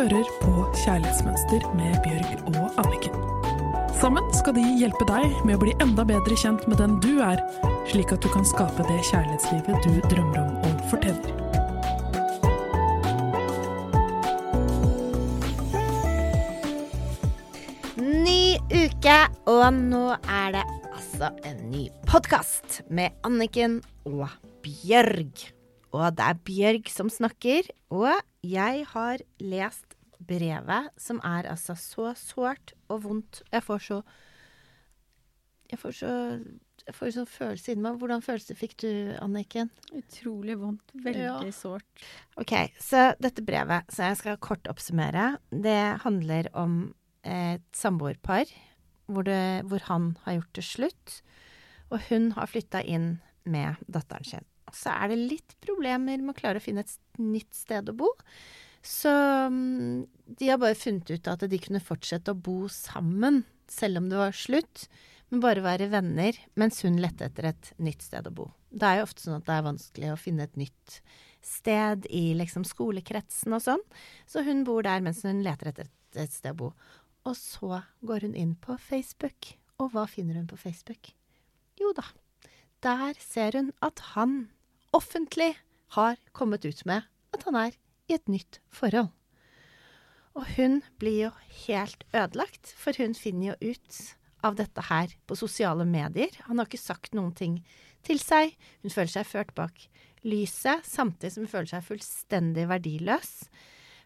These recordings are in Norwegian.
hører på Kjærlighetsmønster med Bjørg og Anniken. Sammen skal de hjelpe deg med å bli enda bedre kjent med den du er, slik at du kan skape det kjærlighetslivet du drømmer om og fortjener. Ny uke, og nå er det altså en ny podkast med Anniken og Bjørg. Og det er Bjørg som snakker, og jeg har lest brevet, som er altså så sårt og vondt. Jeg får så Jeg får så jeg får sånn følelse inni meg. Hvordan følelse fikk du, Anniken? Utrolig vondt. Veldig Ja. sårt. Ok, så dette brevet, så jeg skal kort oppsummere, det handler om et samboerpar hvor, det- hvor han har gjort det slutt, og hun har flytta inn med datteren sin. Så er det litt problemer med å klare å finne et nytt sted å bo. Så mm, de har bare funnet ut at de kunne fortsette å bo sammen, selv om det var slutt, men bare være venner, mens hun lette etter et nytt sted å bo. Det er jo ofte sånn at det er vanskelig å finne et nytt sted i liksom skolekretsen og sånn. Så hun bor der mens hun leter etter et, et sted å bo. Og så går hun inn på Facebook. Og hva finner hun på Facebook? Jo da, der ser hun at han offentlig har kommet ut med at han er i et nytt forhold. Og hun blir jo helt ødelagt, for hun finner jo ut av dette her på sosiale medier. Han har ikke sagt noen ting til seg. Hun føler seg ført bak lyset, samtidig som hun føler seg fullstendig verdiløs.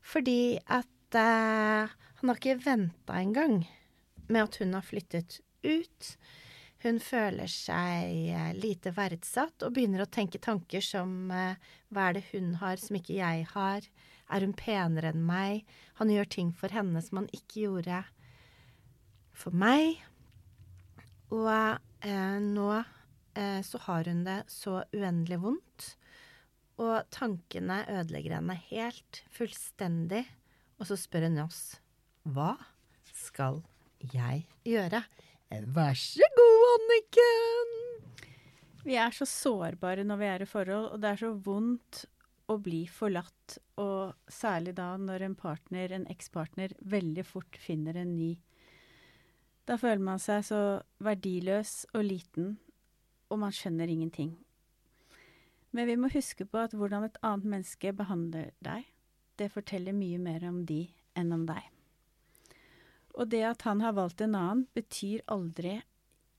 Fordi at eh, han har ikke venta engang med at hun har flyttet ut. Hun føler seg eh, lite verdsatt og begynner å tenke tanker som eh, hva er det hun har som ikke jeg har? Er hun penere enn meg? Han gjør ting for henne som han ikke gjorde for meg. Og eh, nå eh, så har hun det så uendelig vondt. Og tankene ødelegger henne helt, fullstendig. Og så spør hun oss hva skal jeg gjøre? Eh, Vær så god, Anniken! Vi er så sårbare når vi er i forhold, og det er så vondt å bli forlatt. Og særlig da når en partner, en ekspartner, veldig fort finner en ny. Da føler man seg så verdiløs og liten, og man skjønner ingenting. Men vi må huske på at hvordan et annet menneske behandler deg, det forteller mye mer om de enn om deg. Og det at han har valgt en annen, betyr aldri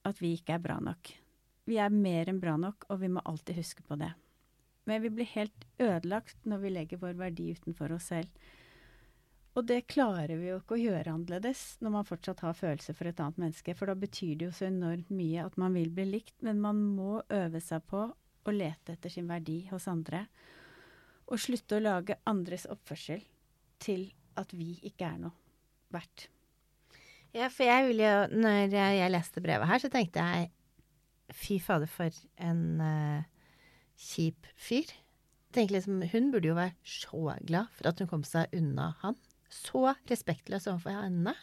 at vi ikke er bra nok. Vi er mer enn bra nok, og vi må alltid huske på det. Men vi blir helt ødelagt når vi legger vår verdi utenfor oss selv. Og det klarer vi jo ikke å gjøre annerledes når man fortsatt har følelser for et annet menneske, for da betyr det jo så enormt mye at man vil bli likt, men man må øve seg på å lete etter sin verdi hos andre, og slutte å lage andres oppførsel til at vi ikke er noe verdt. Ja, for jeg ville jo Når jeg leste brevet her, så tenkte jeg fy fader, for en uh, kjip fyr. Tenker liksom, Hun burde jo være så glad for at hun kom seg unna han. Så respektløs overfor henne.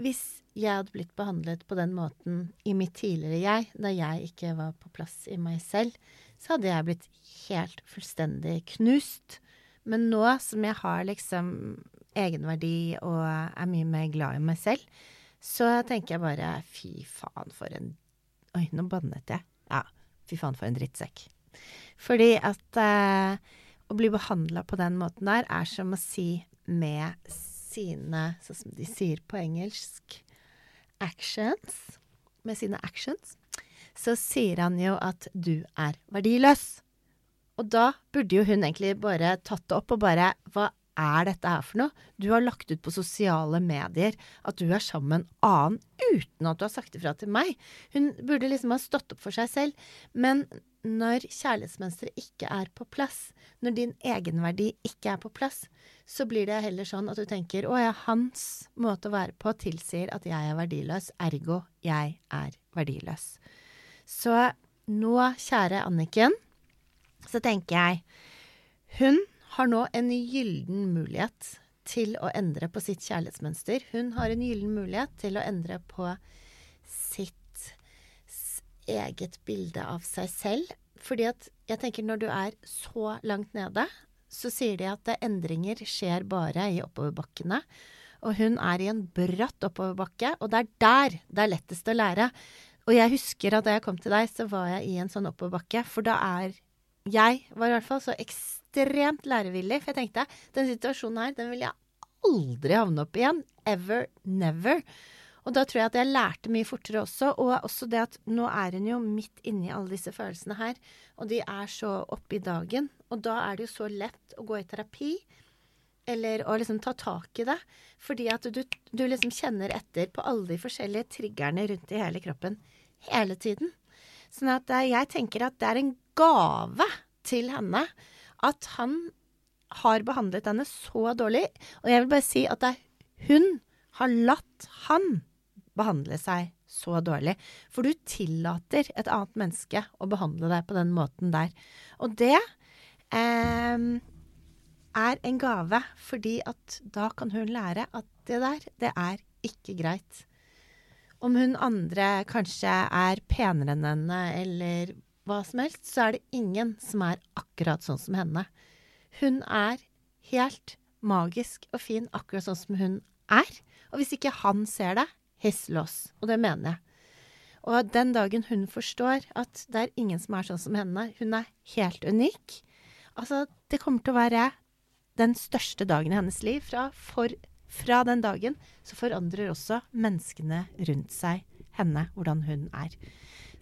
Hvis jeg hadde blitt behandlet på den måten i mitt tidligere jeg, da jeg ikke var på plass i meg selv, så hadde jeg blitt helt fullstendig knust. Men nå som jeg har liksom egenverdi og er mye mer glad i meg selv, så tenker jeg bare fy faen for en Oi, nå bannet jeg. Ja, fy faen for en drittsekk. Fordi at eh, å bli behandla på den måten der er som å si med sine, sånn som de sier på engelsk, actions Med sine actions, så sier han jo at du er verdiløs. Og da burde jo hun egentlig bare tatt det opp og bare Hva er dette her for noe? Du har lagt ut på sosiale medier at du er sammen med en annen uten at du har sagt ifra til meg. Hun burde liksom ha stått opp for seg selv. Men når kjærlighetsmønsteret ikke er på plass, når din egenverdi ikke er på plass, så blir det heller sånn at du tenker å ja, hans måte å være på tilsier at jeg er verdiløs, ergo jeg er verdiløs. Så nå, kjære Anniken, så tenker jeg hun har nå en gyllen mulighet til å endre på sitt kjærlighetsmønster. Hun har en gyllen mulighet til å endre på sitt eget bilde av seg selv. Fordi at jeg tenker når du er så langt nede, så sier de at endringer skjer bare i oppoverbakkene. Og hun er i en bratt oppoverbakke, og det er der det er lettest å lære. Og jeg husker at da jeg kom til deg, så var jeg i en sånn oppoverbakke, for da er Jeg var i hvert fall så ekstremt lærevillig, for jeg tenkte den situasjonen her, den vil jeg aldri havne opp igjen. Ever. Never. Og da tror jeg at jeg lærte mye fortere også. Og også det at nå er hun jo midt inni alle disse følelsene her. Og de er så oppe i dagen. Og da er det jo så lett å gå i terapi. Eller å liksom ta tak i det. Fordi at du, du liksom kjenner etter på alle de forskjellige triggerne rundt i hele kroppen hele tiden. Sånn at eh, jeg tenker at det er en gave til henne at han har behandlet henne så dårlig. Og jeg vil bare si at hun har latt han behandle seg så dårlig. For du tillater et annet menneske å behandle deg på den måten der. Og det eh, er en gave, fordi at da kan hun lære at det der, det er ikke greit. Om hun andre kanskje er penere enn henne, eller hva som helst, så er det ingen som er akkurat sånn som henne. Hun er helt magisk og fin akkurat sånn som hun er. Og hvis ikke han ser det, his loss. Og det mener jeg. Og den dagen hun forstår at det er ingen som er sånn som henne, hun er helt unik Altså, det kommer til å være den største dagen i hennes liv. Fra, for, fra den dagen så forandrer også menneskene rundt seg henne, hvordan hun er.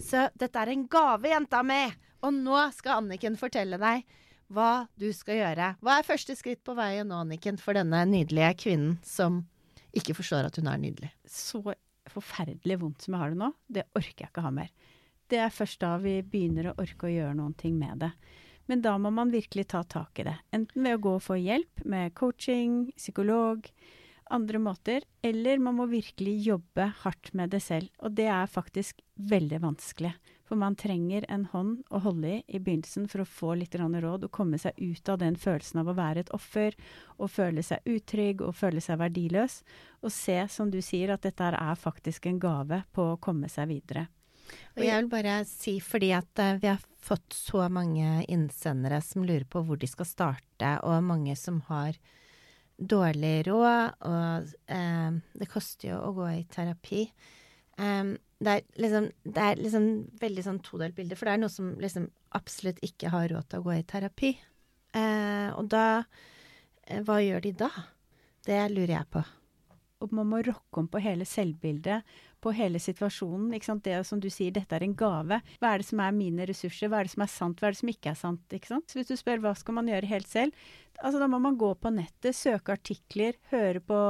Så dette er en gave, jenta mi! Og nå skal Anniken fortelle deg hva du skal gjøre. Hva er første skritt på veien nå, Anniken, for denne nydelige kvinnen som ikke forstår at hun er nydelig. Så forferdelig vondt som jeg har det nå, det orker jeg ikke ha mer. Det er først da vi begynner å orke å gjøre noen ting med det. Men da må man virkelig ta tak i det. Enten ved å gå og få hjelp med coaching, psykolog, andre måter, eller man må virkelig jobbe hardt med det selv. Og det er faktisk veldig vanskelig. For man trenger en hånd å holde i i begynnelsen for å få litt råd og komme seg ut av den følelsen av å være et offer og føle seg utrygg og føle seg verdiløs. Og se, som du sier, at dette er faktisk en gave på å komme seg videre. Og jeg vil bare si, fordi at uh, vi har fått så mange innsendere som lurer på hvor de skal starte, og mange som har dårlig råd, og eh, det koster jo å gå i terapi. Um, det er liksom, det er liksom veldig sånn todelt bilde, for det er noe som liksom absolutt ikke har råd til å gå i terapi. Eh, og da eh, Hva gjør de da? Det lurer jeg på. Og man må rokke om på hele selvbildet, på hele situasjonen. Ikke sant? Det som du sier, dette er en gave. Hva er det som er mine ressurser? Hva er det som er sant? Hva er det som ikke er sant? Ikke sant? Så hvis du spør hva skal man gjøre helt selv, altså da må man gå på nettet, søke artikler, høre på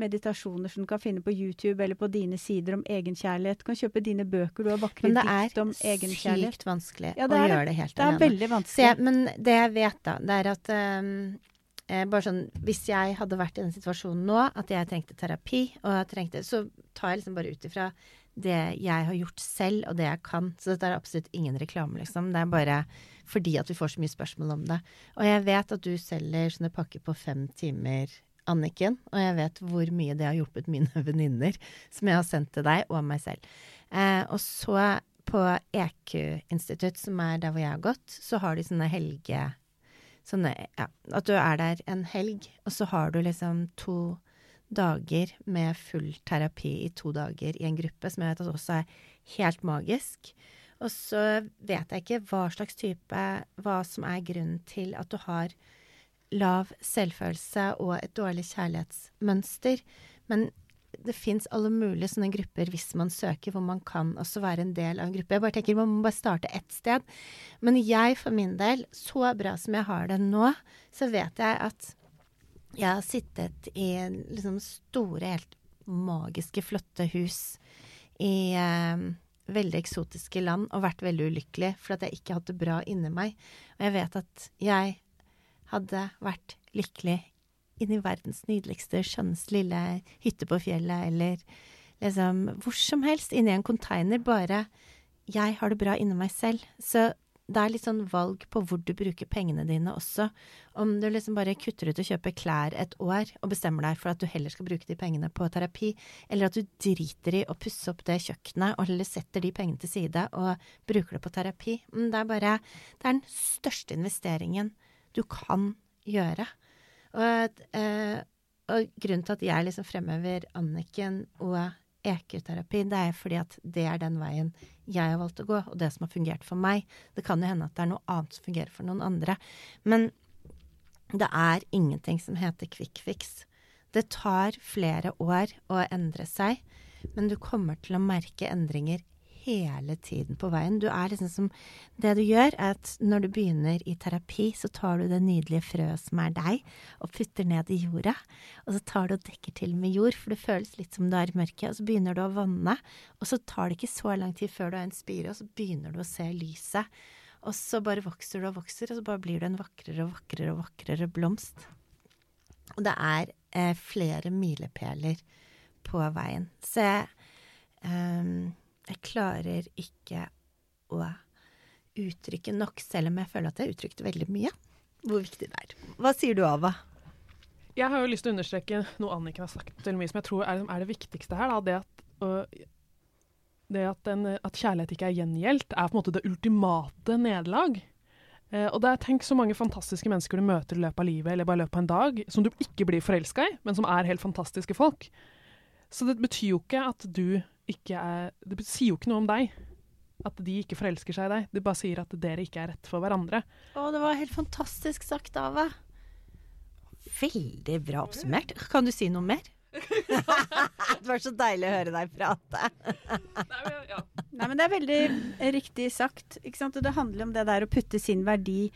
meditasjoner som du kan finne på YouTube eller på dine sider om egenkjærlighet. Du kan kjøpe dine bøker, du har vakre dikt om egenkjærlighet. Men det er sykt vanskelig ja, å gjøre det helt det alene. Det er veldig vanskelig. Jeg, men det jeg vet, da, det er at um, Eh, bare sånn, Hvis jeg hadde vært i den situasjonen nå, at jeg trengte terapi, og jeg trengte, så tar jeg liksom bare ut ifra det jeg har gjort selv, og det jeg kan. Så dette er absolutt ingen reklame, liksom. Det er bare fordi at vi får så mye spørsmål om det. Og jeg vet at du selger sånne pakker på fem timer, Anniken, og jeg vet hvor mye det har hjulpet mine venninner, som jeg har sendt til deg, og meg selv. Eh, og så på EQ-institutt, som er der hvor jeg har gått, så har de sånne helge sånne Ja, at du er der en helg, og så har du liksom to dager med full terapi i to dager i en gruppe, som jeg vet at også er helt magisk. Og så vet jeg ikke hva slags type Hva som er grunnen til at du har lav selvfølelse og et dårlig kjærlighetsmønster. Men det fins alle mulige sånne grupper hvis man søker, hvor man kan også være en del av en gruppe. Jeg bare tenker Man må bare starte ett sted. Men jeg for min del, så bra som jeg har det nå, så vet jeg at jeg har sittet i liksom store, helt magiske, flotte hus i eh, veldig eksotiske land og vært veldig ulykkelig for at jeg ikke hadde det bra inni meg. Og jeg vet at jeg hadde vært lykkelig inn i verdens nydeligste, skjønneste lille hytte på fjellet, eller liksom hvor som helst, inni en container, bare jeg har det bra inni meg selv. Så det er litt sånn valg på hvor du bruker pengene dine også. Om du liksom bare kutter ut å kjøpe klær et år og bestemmer deg for at du heller skal bruke de pengene på terapi, eller at du driter i å pusse opp det kjøkkenet og heller setter de pengene til side og bruker det på terapi. Mm, det er bare Det er den største investeringen du kan gjøre. Og, eh, og grunnen til at jeg liksom fremhever Anniken og EQ-terapi, det er fordi at det er den veien jeg har valgt å gå, og det som har fungert for meg. Det kan jo hende at det er noe annet som fungerer for noen andre. Men det er ingenting som heter quick fix. Det tar flere år å endre seg, men du kommer til å merke endringer hele tiden på veien. Du er liksom som Det du gjør, er at når du begynner i terapi, så tar du det nydelige frøet som er deg, og putter ned i jorda. Og så tar du og dekker til med jord, for det føles litt som du er i mørket. Og så begynner du å vanne, og så tar det ikke så lang tid før du har en spire, og så begynner du å se lyset. Og så bare vokser du og vokser, og så bare blir du en vakrere og vakrere og vakrere blomst. Og det er eh, flere milepæler på veien. Så jeg um, jeg klarer ikke å uttrykke nok, selv om jeg føler at jeg uttrykte veldig mye, hvor viktig det er. Hva sier du, Ava? Jeg har jo lyst til å understreke noe Anniken har sagt veldig mye, som jeg tror er, er det viktigste her. Da, det at, øh, det at, en, at, kjærlighet ikke er gjengjeldt, er på en måte det ultimate nederlag. Eh, og det er tenk så mange fantastiske mennesker du møter i løpet av livet, eller bare i løpet av en dag, som du ikke blir forelska i, men som er helt fantastiske folk. Så det betyr jo ikke at du ikke er Det sier jo ikke noe om deg. At de ikke forelsker seg i deg. Det bare sier at dere ikke er rett for hverandre. Å, det var helt fantastisk sagt, Ava. Veldig bra oppsummert. Kan du si noe mer? det var så deilig å høre deg prate. Nei, men, ja. Nei, men det er veldig riktig sagt. Det handler om det der å putte sin verdi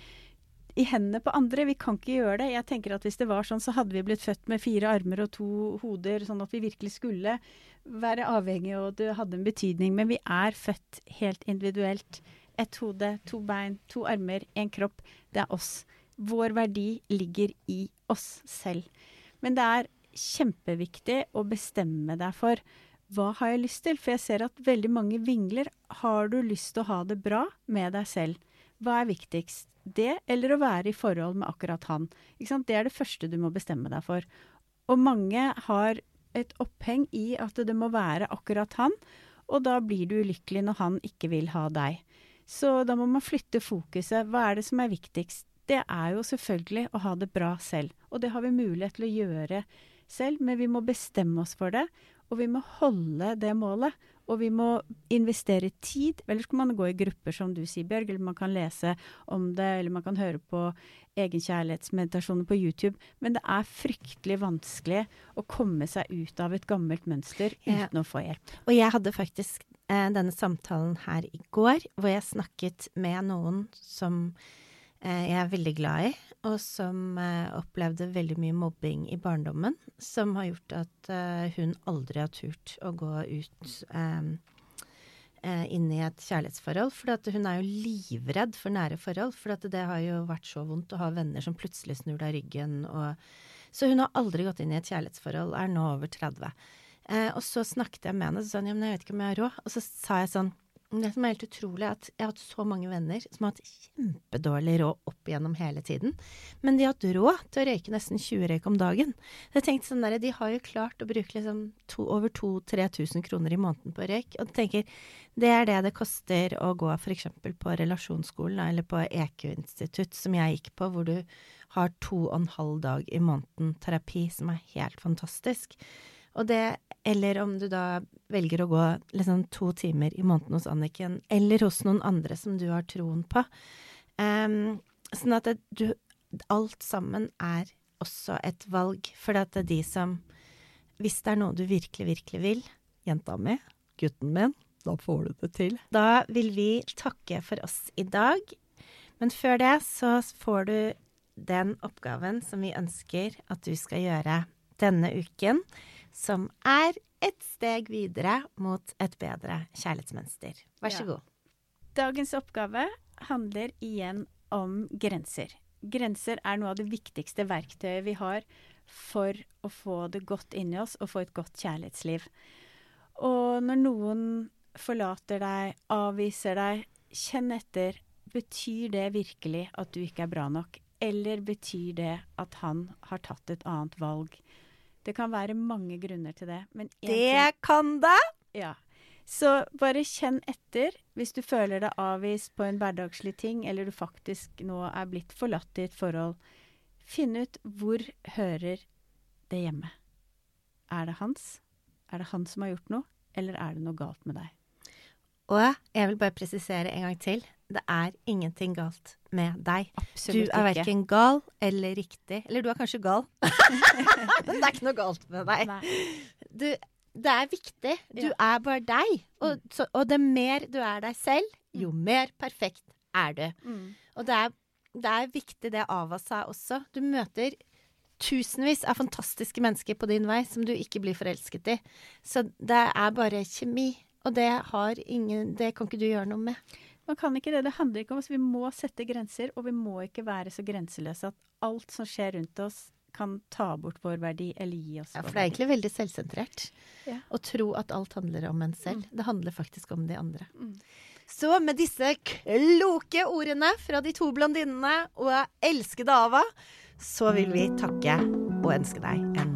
i hendene på andre. Vi kan ikke gjøre det. Jeg tenker at Hvis det var sånn, så hadde vi blitt født med fire armer og to hoder, sånn at vi virkelig skulle være avhengig, og du hadde en betydning. Men vi er født helt individuelt. Ett hode, to bein, to armer, én kropp. Det er oss. Vår verdi ligger i oss selv. Men det er kjempeviktig å bestemme deg for hva har jeg lyst til? For jeg ser at veldig mange vingler. Har du lyst til å ha det bra med deg selv? Hva er viktigst? det, eller å være i forhold med akkurat han. Det er det første du må bestemme deg for. Og mange har et oppheng i at det må være akkurat han, og da blir du ulykkelig når han ikke vil ha deg. Så da må man flytte fokuset. Hva er det som er viktigst? Det er jo selvfølgelig å ha det bra selv, og det har vi mulighet til å gjøre selv, men vi må bestemme oss for det, og vi må holde det målet. Og vi må investere tid. Ellers kan man gå i grupper, som du sier, Bjørg, eller man kan lese om det, eller man kan høre på egenkjærlighetsmeditasjoner på YouTube. Men det er fryktelig vanskelig å komme seg ut av et gammelt mønster uten ja. å få hjelp. Og jeg hadde faktisk eh, denne samtalen her i går, hvor jeg snakket med noen som Eh, jeg er veldig glad i, og som eh, opplevde veldig mye mobbing i barndommen. Som har gjort at eh, hun aldri har turt å gå ut um, inn i et kjærlighetsforhold. For hun er jo livredd for nære forhold. For det har jo vært så vondt å ha venner som plutselig snur deg ryggen. Og, så hun har aldri gått inn i et kjærlighetsforhold, er nå over 30. Eh, og så snakket jeg med henne, og så sa hun ja, men jeg vet ikke om jeg har råd. Og så sa jeg sånn det som er helt utrolig, er at jeg har hatt så mange venner som har hatt kjempedårlig råd opp igjennom hele tiden. Men de har hatt råd til å røyke nesten 20 røyk om dagen. Jeg tenkte sånn der, De har jo klart å bruke liksom to, over 2000-3000 kroner i måneden på røyk. Og du tenker, det er det det koster å gå f.eks. på relasjonsskolen eller på EQ-institutt, som jeg gikk på, hvor du har to og en halv dag i måneden terapi, som er helt fantastisk. Og det, eller om du da velger å gå liksom to timer i måneden hos Anniken, eller hos noen andre som du har troen på. Um, sånn at det, du Alt sammen er også et valg, for det er de som Hvis det er noe du virkelig, virkelig vil, jenta mi, gutten min, da får du det til. Da vil vi takke for oss i dag. Men før det så får du den oppgaven som vi ønsker at du skal gjøre denne uken som er et steg videre mot et bedre kjærlighetsmønster. Vær så ja. god. Dagens oppgave handler igjen om grenser. Grenser er noe av det viktigste verktøyet vi har for å få det godt inni oss og få et godt kjærlighetsliv. Og når noen forlater deg, avviser deg, kjenn etter. Betyr det virkelig at du ikke er bra nok? Eller betyr det at han har tatt et annet valg? Det kan være mange grunner til det. det ting, kan det! Ja. Så bare kjenn etter hvis du føler deg avvist på en hverdagslig ting, eller du faktisk nå er blitt forlatt i et forhold. Finn ut hvor hører det hjemme. Er det hans? Er det han som har gjort noe, eller er det noe galt med deg? Og jeg vil bare presisere en gang til. Det er ingenting galt med deg. Absolutt du er verken gal eller riktig. Eller du er kanskje gal. Men det er ikke noe galt med deg. Du, det er viktig. Du Ja. er bare deg. Og, så, og det mer du er deg selv, jo mer perfekt er du. Mm. Og det er, det er viktig det Ava sa også. Du møter tusenvis av fantastiske mennesker på din vei som du ikke blir forelsket i. Så det er bare kjemi. Og det har ingen Det kan ikke du gjøre noe med. Man kan ikke det. Det handler ikke om oss. Vi må sette grenser, og vi må ikke være så grenseløse at alt som skjer rundt oss, kan ta bort vår verdi eller gi oss Ja, for det er egentlig veldig selvsentrert Ja. å tro at alt handler om en selv. Det handler faktisk om de andre. Mm. Så med disse kloke ordene fra de to blondinene og elskede Ava, så vil vi takke og ønske deg en